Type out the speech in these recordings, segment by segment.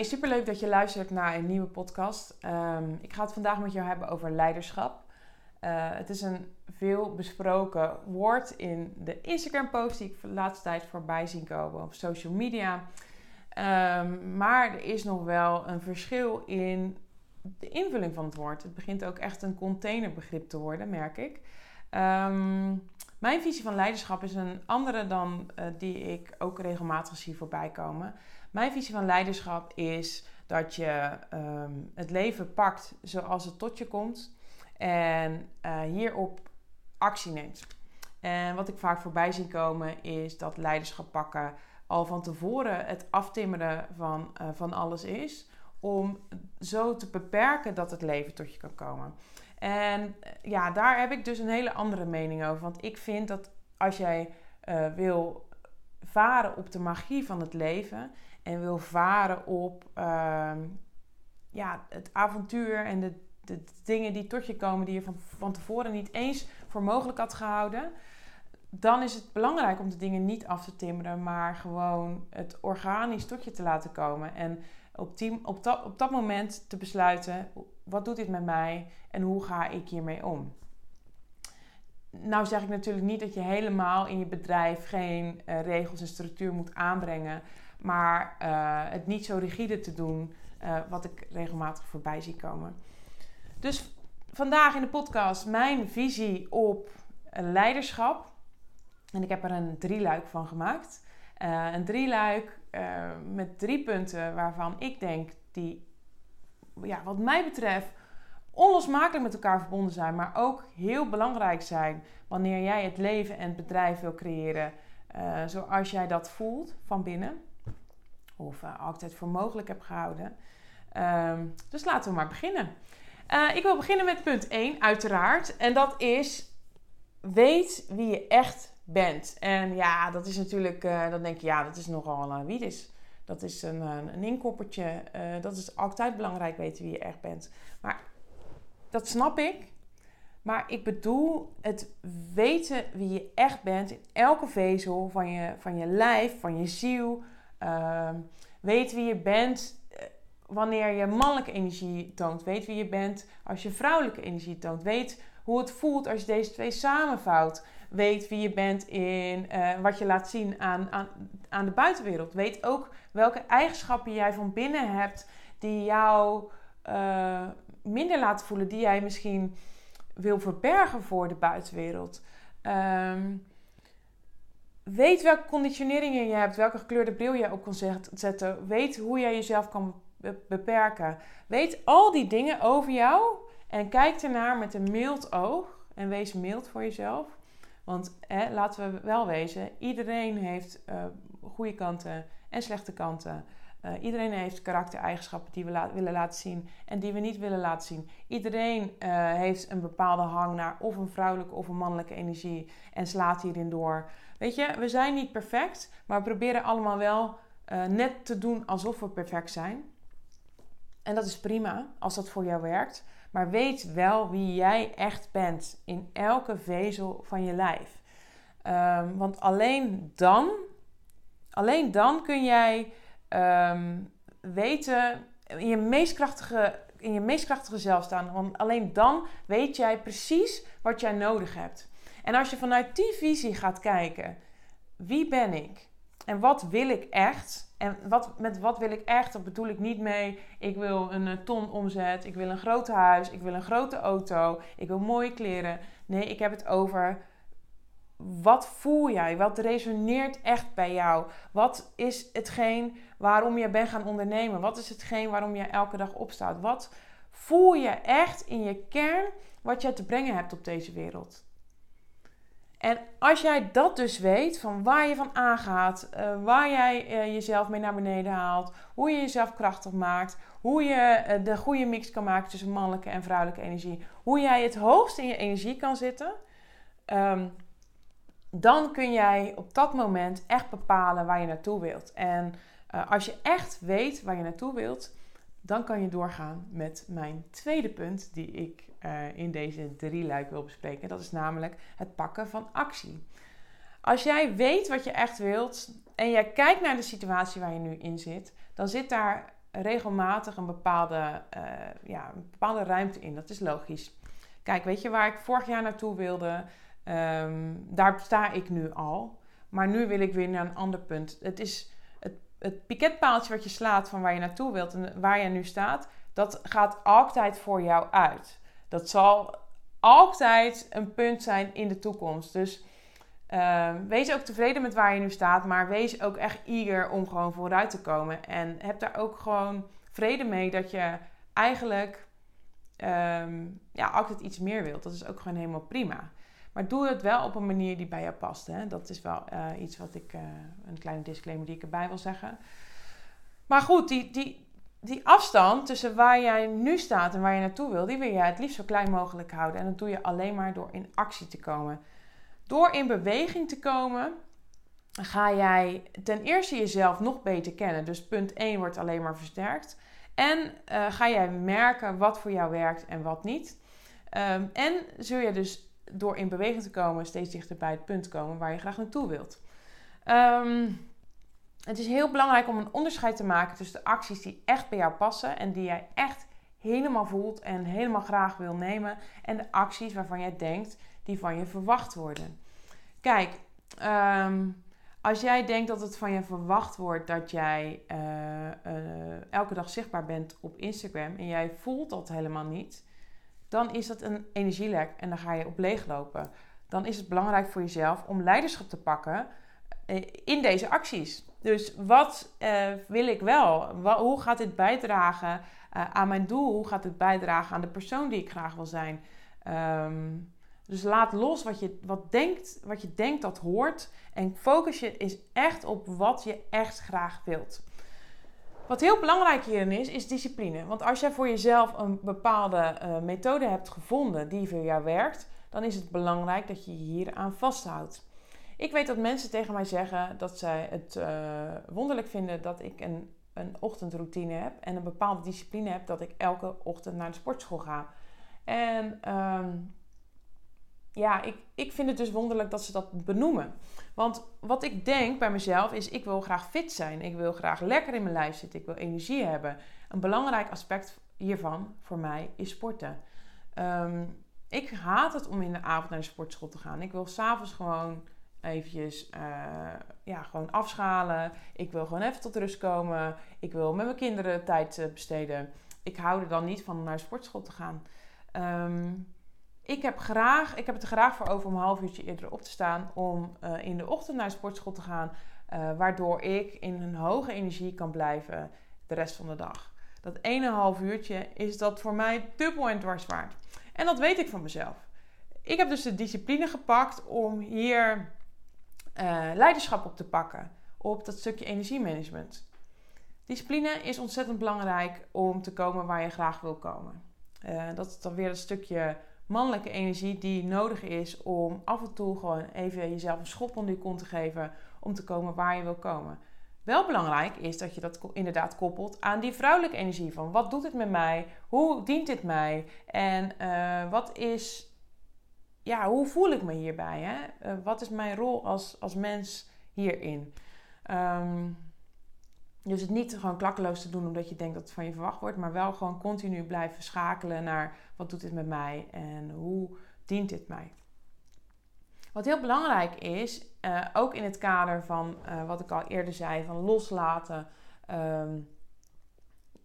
Hey, superleuk dat je luistert naar een nieuwe podcast. Ehm, ik ga het vandaag met jou hebben over leiderschap. Uh, het is een veel besproken woord in de Instagram-post die ik de laatste tijd voorbij zien komen op social media. Um, maar er is nog wel een verschil in de invulling van het woord. Het begint ook echt een containerbegrip te worden, merk ik. Um, mijn visie van leiderschap is een andere dan uh, die ik ook regelmatig zie voorbij komen. Mijn visie van leiderschap is dat je um, het leven pakt zoals het tot je komt en uh, hierop actie neemt. En wat ik vaak voorbij zie komen is dat leiderschap pakken al van tevoren het aftimmeren van, uh, van alles is. Om zo te beperken dat het leven tot je kan komen. En ja, daar heb ik dus een hele andere mening over. Want ik vind dat als jij uh, wil varen op de magie van het leven en wil varen op uh, ja, het avontuur en de, de, dingen die tot je komen die je van, van tevoren niet eens voor mogelijk had gehouden, dan is het belangrijk om de dingen niet af te timmeren, maar gewoon het organisch tot je te laten komen. En op, op, op dat moment te besluiten, wat doet dit met mij en hoe ga ik hiermee om? Nou zeg ik natuurlijk niet dat je helemaal in je bedrijf geen uh, regels en structuur moet aanbrengen, maar uh, het niet zo rigide te doen, uh, wat ik regelmatig voorbij zie komen. Dus vandaag in de podcast mijn visie op leiderschap. En ik heb er een drieluik van gemaakt. Een drieluik met drie punten waarvan ik denk die, ja, wat mij betreft, onlosmakelijk met elkaar verbonden zijn, maar ook heel belangrijk zijn wanneer jij het leven en het bedrijf wil creëren uh, zoals jij dat voelt van binnen, of altijd voor mogelijk hebt gehouden. Ehm, dus laten we maar beginnen. ik wil beginnen met punt 1, uiteraard, en dat is weet wie je echt bent. En ja, dat is natuurlijk, dan denk je, ja, dat is nogal wie is. Dat is een, een, een inkoppertje. Uh, dat is altijd belangrijk weten wie je echt bent. Maar dat snap ik. Maar ik bedoel het weten wie je echt bent in elke vezel van je, van je lijf, van je ziel. Uh, weet wie je bent wanneer je mannelijke energie toont. Weet wie je bent als je vrouwelijke energie toont. Weet hoe het voelt als je deze twee samenvouwt weet wie je bent in uh, wat je laat zien aan, aan, aan de buitenwereld. Weet ook welke eigenschappen jij van binnen hebt die jou uh, minder laten voelen, die jij misschien wil verbergen voor de buitenwereld. Um, weet welke conditioneringen je hebt, welke gekleurde bril je op kan zetten. Weet hoe jij jezelf kan beperken. Weet al die dingen over jou en kijk ernaar met een mild oog. En wees mild voor jezelf. Want hè, laten we wel wezen, iedereen heeft uh, goede kanten en slechte kanten. Uh, iedereen heeft karaktereigenschappen die we willen laten zien en die we niet willen laten zien. Iedereen uh, heeft een bepaalde hang naar of een vrouwelijke of een mannelijke energie en slaat hierin door. Weet je, we zijn niet perfect, maar we proberen allemaal wel net te doen alsof we perfect zijn. En dat is prima als dat voor jou werkt. Maar weet wel wie jij echt bent in elke vezel van je lijf. Um, want alleen dan, alleen dan kun jij um, weten in je meest krachtige, in je meest krachtige zelf staan. Want alleen dan weet jij precies wat jij nodig hebt. En als je vanuit die visie gaat kijken, wie ben ik en wat wil ik echt? En wat, met wat wil ik echt? Dat bedoel ik niet mee. Ik wil een eh, ton omzet. Ik wil een groot huis. Ik wil een grote auto. Ik wil mooie kleren. Nee, ik heb het over. Wat voel jij? Wat resoneert echt bij jou? Wat is hetgeen waarom je bent gaan ondernemen? Wat is hetgeen waarom je elke dag opstaat? Wat voel je echt in je kern wat je te brengen hebt op deze wereld? En als jij dat dus weet, van waar je van aangaat, uh, waar jij uh, jezelf mee naar beneden haalt, hoe je jezelf krachtig maakt, hoe je uh, de goede mix kan maken tussen mannelijke en vrouwelijke energie, hoe jij het hoogst in je energie kan zitten, um, dan kun jij op dat moment echt bepalen waar je naartoe wilt. En als je echt weet waar je naartoe wilt, dan kan je doorgaan met mijn tweede punt die ik uh, in deze drie luik wil bespreken. Dat is namelijk het pakken van actie. Als jij weet wat je echt wilt en jij kijkt naar de situatie waar je nu in zit, dan zit daar regelmatig een bepaalde, uh, ja, een bepaalde ruimte in. Dat is logisch. Kijk, weet je waar ik vorig jaar naartoe wilde? Ehm, daar sta ik nu al. Maar nu wil ik weer naar een ander punt. Het is het, piketpaaltje wat je slaat van waar je naartoe wilt en waar je nu staat, dat gaat altijd voor jou uit. Dat zal altijd een punt zijn in de toekomst. Dus ehm, wees ook tevreden met waar je nu staat, maar wees ook echt eager om gewoon vooruit te komen. En heb daar ook gewoon vrede mee dat je eigenlijk ehm, ja, altijd iets meer wilt. Dat is ook gewoon helemaal prima. Maar doe het wel op een manier die bij jou past. Hè? Dat is wel uh, iets wat ik, uh, een kleine disclaimer die ik erbij wil zeggen. Maar goed, die, die, die afstand tussen waar jij nu staat en waar je naartoe wil, die wil jij het liefst zo klein mogelijk houden. En dat doe je alleen maar door in actie te komen. Door in beweging te komen, ga jij ten eerste jezelf nog beter kennen. Dus punt 1 wordt alleen maar versterkt. En uh, ga jij merken wat voor jou werkt en wat niet. Um, en zul je dus door in beweging te komen steeds dichter bij het punt komen waar je graag naartoe wilt. Um, het is heel belangrijk om een onderscheid te maken tussen de acties die echt bij jou passen en die jij echt helemaal voelt en helemaal graag wil nemen, en de acties waarvan jij denkt die van je verwacht worden. Kijk, um, als jij denkt dat het van je verwacht wordt dat jij uh, uh, elke dag zichtbaar bent op Instagram en jij voelt dat helemaal niet, dan is dat een energielek en dan ga je op leeglopen. Dan is het belangrijk voor jezelf om leiderschap te pakken eh, in deze acties. Dus wat uh, wil ik wel? hoe gaat dit bijdragen uh, aan mijn doel? Hoe gaat dit bijdragen aan de persoon die ik graag wil zijn? Um, dus laat los wat je, wat, denkt, wat je denkt dat hoort. En focus je is echt op wat je echt graag wilt. Wat heel belangrijk hierin is, is discipline. Want als jij voor jezelf een bepaalde uh, methode hebt gevonden die voor jou werkt, dan is het belangrijk dat je je hier aan vasthoudt. Ik weet dat mensen tegen mij zeggen dat zij het uh, wonderlijk vinden dat ik een, een ochtendroutine heb en een bepaalde discipline heb dat ik elke ochtend naar de sportschool ga. En um, ja, ik, ik vind het dus wonderlijk dat ze dat benoemen. Want wat ik denk bij mezelf is, ik wil graag fit zijn. Ik wil graag lekker in mijn lijf zitten. Ik wil energie hebben. Een belangrijk aspect hiervan voor mij is sporten. Um, ik haat het om in de avond naar de sportschool te gaan. Ik wil s'avonds gewoon eventjes uh, ja, gewoon afschalen. Ik wil gewoon even tot rust komen. Ik wil met mijn kinderen tijd uh, besteden. Ik hou er dan niet van naar de sportschool te gaan. Um, ik heb, graag, ik heb het er graag voor over om een half uurtje eerder op te staan. Om uh, in de ochtend naar sportschool te gaan. Uh, waardoor ik in een hoge energie kan blijven de rest van de dag. Dat ene half uurtje is dat voor mij dubbel en dwars waard. En dat weet ik van mezelf. Ik heb dus de discipline gepakt om hier uh, leiderschap op te pakken. Op dat stukje energiemanagement. Discipline is ontzettend belangrijk om te komen waar je graag wil komen. dat is dan weer een stukje mannelijke energie die nodig is om af en toe gewoon even jezelf een schop onder je kont te geven om te komen waar je wil komen. Wel belangrijk is dat je dat inderdaad koppelt aan die vrouwelijke energie van wat doet het met mij, hoe dient dit mij en uh, wat is, ja, hoe voel ik me hierbij? Hè? Uh, wat is mijn rol als, als mens hierin? Um, dus het niet gewoon klakkeloos te doen omdat je denkt dat het van je verwacht wordt, maar wel gewoon continu blijven schakelen naar wat doet dit met mij en hoe dient dit mij. Wat heel belangrijk is, uh, ook in het kader van uh, wat ik al eerder zei, van loslaten, um,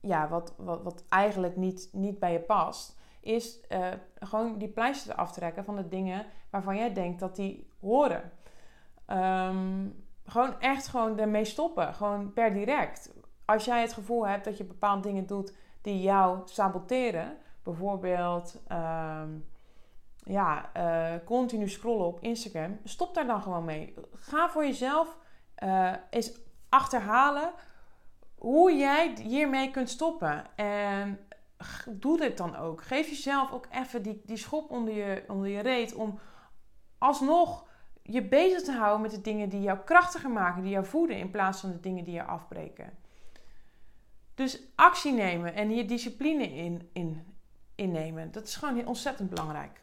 ja, wat, wat, wat eigenlijk niet, niet bij je past, is uh, gewoon die pleister aftrekken van de dingen waarvan jij denkt dat die horen. Um, gewoon echt gewoon ermee stoppen. Gewoon per direct. Als jij het gevoel hebt dat je bepaalde dingen doet die jou saboteren. Bijvoorbeeld um, ja, uh, continu scrollen op Instagram. Stop daar dan gewoon mee. Ga voor jezelf uh, eens achterhalen hoe jij hiermee kunt stoppen. En doe dit dan ook. Geef jezelf ook even die, die schop onder je, onder je reet om alsnog je bezig te houden met de dingen die jou krachtiger maken, die jou voeden, in plaats van de dingen die je afbreken. Dus actie nemen en hier discipline in, in innemen, dat is gewoon ontzettend belangrijk.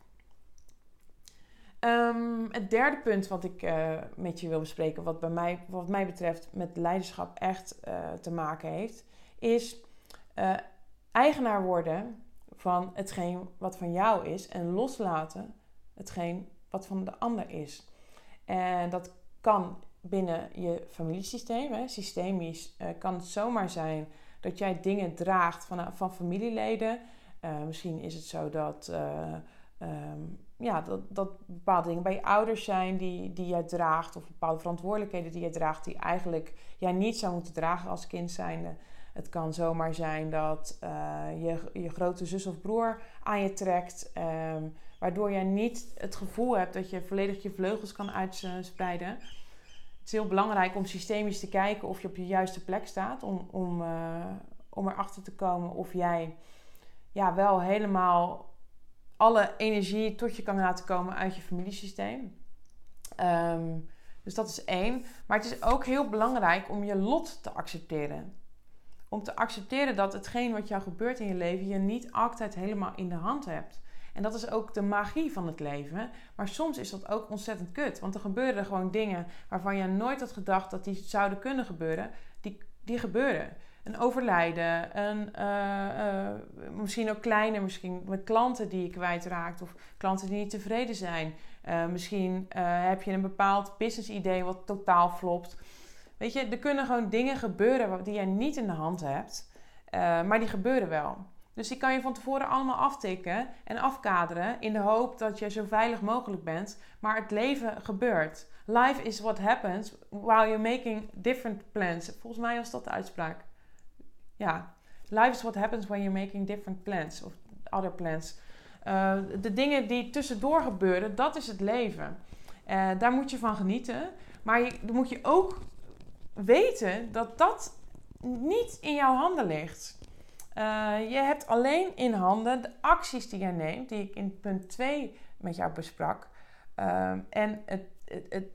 Um, het derde punt wat ik uh, met je wil bespreken, wat, bij mij, wat mij betreft met leiderschap echt uh, te maken heeft, is uh, eigenaar worden van hetgeen wat van jou is en loslaten hetgeen wat van de ander is. En dat kan binnen je familiesysteem, hè, systemisch, uh, kan het zomaar zijn dat jij dingen draagt van, van familieleden. Uh, misschien is het zo dat, um, ja, dat, dat bepaalde dingen bij je ouders zijn die, die jij draagt, of bepaalde verantwoordelijkheden die jij draagt, die eigenlijk jij niet zou moeten dragen als kind zijnde. Het kan zomaar zijn dat je, je grote zus of broer aan je trekt. Um, Waardoor je niet het gevoel hebt dat je volledig je vleugels kan uitspreiden. Het is heel belangrijk om systemisch te kijken of je op je juiste plek staat. Om, om, uh, om erachter te komen of jij ja, wel helemaal alle energie tot je kan laten komen uit je familiesysteem. Ehm, dus dat is één. Maar het is ook heel belangrijk om je lot te accepteren. Om te accepteren dat hetgeen wat jou gebeurt in je leven je niet altijd helemaal in de hand hebt. En dat is ook de magie van het leven. Maar soms is dat ook ontzettend kut. Want er gebeuren gewoon dingen waarvan je nooit had gedacht dat die zouden kunnen gebeuren. Die, die gebeuren. Een overlijden, een, uh, uh, misschien ook kleiner, misschien met klanten die je kwijtraakt of klanten die niet tevreden zijn. Uh, misschien heb je een bepaald business idee wat totaal flopt. Weet je, er kunnen gewoon dingen gebeuren die jij niet in de hand hebt, maar die gebeuren wel. Dus die kan je van tevoren allemaal aftikken en afkaderen in de hoop dat je zo veilig mogelijk bent. Maar het leven gebeurt. Life is what happens while you're making different plans. Volgens mij was dat de uitspraak. Ja, life is what happens when you're making different plans of other plans. Uh, de dingen die tussendoor gebeuren, dat is het leven. Uh, daar moet je van genieten. Maar je, dan moet je ook weten dat dat niet in jouw handen ligt. Uh, je hebt alleen in handen de acties die je neemt, die ik in punt 2 met jou besprak. Uh, en het, het, het,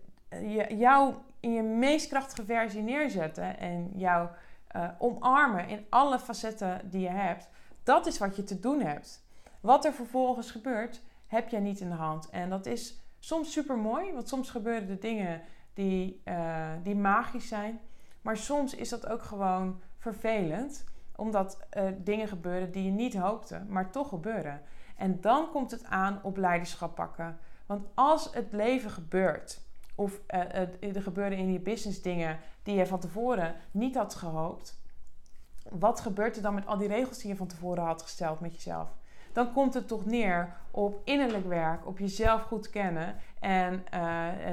jou in je meest krachtige versie neerzetten en jou uh, omarmen in alle facetten die je hebt. Dat is wat je te doen hebt. Wat er vervolgens gebeurt, heb jij niet in de hand. En dat is soms super mooi, want soms gebeuren er dingen die, uh, die magisch zijn. Maar soms is dat ook gewoon vervelend omdat uh, dingen gebeuren die je niet hoopte, maar toch gebeuren. En dan komt het aan op leiderschap pakken. Want als het leven gebeurt, of uh, er gebeuren in je business dingen die je van tevoren niet had gehoopt, wat gebeurt er dan met al die regels die je van tevoren had gesteld met jezelf? Dan komt het toch neer op innerlijk werk, op jezelf goed kennen en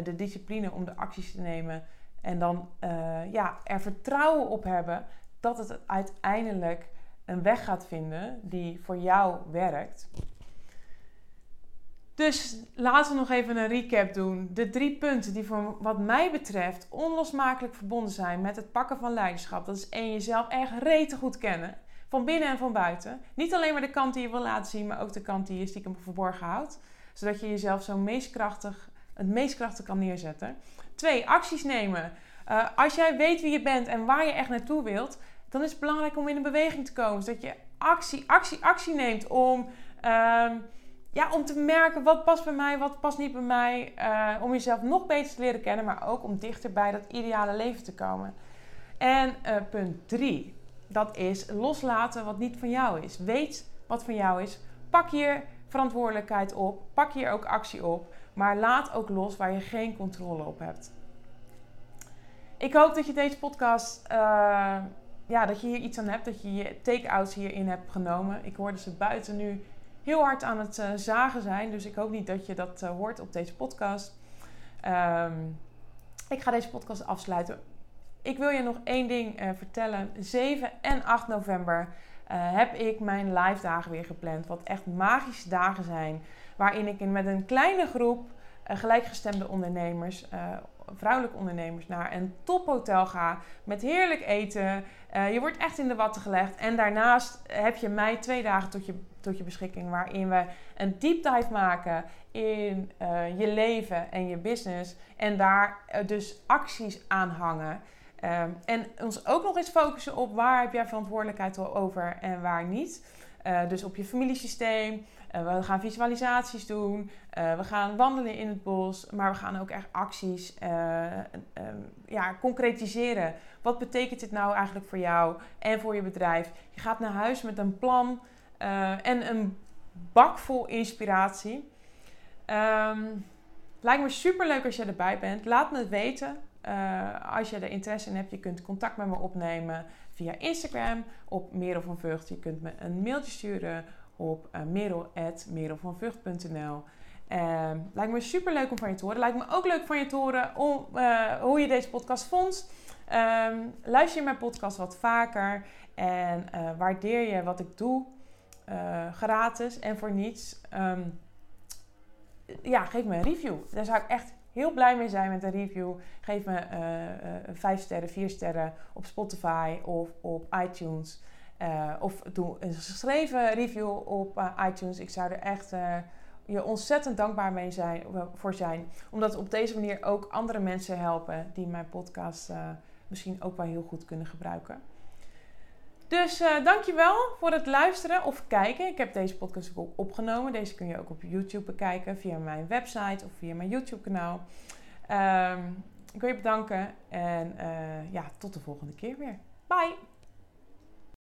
de discipline om de acties te nemen. En dan ja, er vertrouwen op hebben dat het uiteindelijk een weg gaat vinden die voor jou werkt. Dus laten we nog even een recap doen. De drie punten die voor wat mij betreft onlosmakelijk verbonden zijn met het pakken van leiderschap. Dat is één, jezelf echt rete goed kennen. Van binnen en van buiten. Niet alleen maar de kant die je wil laten zien, maar ook de kant die je stiekem verborgen houdt. Zodat je jezelf zo meest krachtig, het meest krachtig kan neerzetten. Twee, acties nemen. Uh, als jij weet wie je bent en waar je echt naartoe wilt, dan is het belangrijk om in een beweging te komen. Zodat je actie, actie, actie neemt om, um, ja, om te merken wat past bij mij, wat past niet bij mij. Uh, om jezelf nog beter te leren kennen, maar ook om dichter bij dat ideale leven te komen. En uh, punt drie, dat is loslaten wat niet van jou is. Weet wat van jou is. Pak hier verantwoordelijkheid op. Pak hier ook actie op. Maar laat ook los waar je geen controle op hebt. Ik hoop dat je deze podcast uh, ja, dat je hier iets aan hebt, dat je je take-outs hierin hebt genomen. Ik hoorde ze buiten nu heel hard aan het uh, zagen zijn, dus ik hoop niet dat je dat uh, hoort op deze podcast. Um, ik ga deze podcast afsluiten. Ik wil je nog één ding uh, vertellen. 7 en 8 november heb ik mijn live dagen weer gepland. Wat echt magische dagen zijn. Waarin ik met een kleine groep gelijkgestemde ondernemers vrouwelijke ondernemers naar een tophotel ga met heerlijk eten. Uh, je wordt echt in de watten gelegd. En daarnaast heb je mij twee dagen tot je, tot je beschikking waarin we een deep dive maken in uh, je leven en je business. En daar uh, dus acties aan hangen. Um, en ons ook nog eens focussen op waar heb jij verantwoordelijkheid over en waar niet. Dus op je familiesysteem, uh, we gaan visualisaties doen. Uh, we gaan wandelen in het bos. Maar we gaan ook echt acties uh, ja, concretiseren. Wat betekent dit nou eigenlijk voor jou en voor je bedrijf? Je gaat naar huis met een plan en een bak vol inspiratie. Um, lijkt me super leuk als je erbij bent. Laat me het weten. Als je er interesse in hebt, je kunt contact met me opnemen via Instagram op Merel van Vught. Je kunt me een mailtje sturen op uh, merel.merelvanvught.nl uh, Lijkt me super leuk om van je te horen. Lijkt me ook leuk van je te horen om, uh, hoe je deze podcast vond. Um, luister je mijn podcast wat vaker en waardeer je wat ik doe gratis en voor niets. Um, ja, geef me een review. Daar zou ik echt heel blij mee zijn met een review. Geef me uh, uh, 5 sterren, 4 sterren op Spotify of op iTunes. Uh, of doe een geschreven review op iTunes. Ik zou er echt je ontzettend dankbaar mee zijn, voor zijn. Omdat op deze manier ook andere mensen helpen die mijn podcast misschien ook wel heel goed kunnen gebruiken. Dus uh, dankjewel voor het luisteren of kijken. Ik heb deze podcast ook opgenomen. Deze kun je ook op YouTube bekijken via mijn website of via mijn YouTube kanaal. Um, ik wil je bedanken en uh, ja, tot de volgende keer weer. Bye!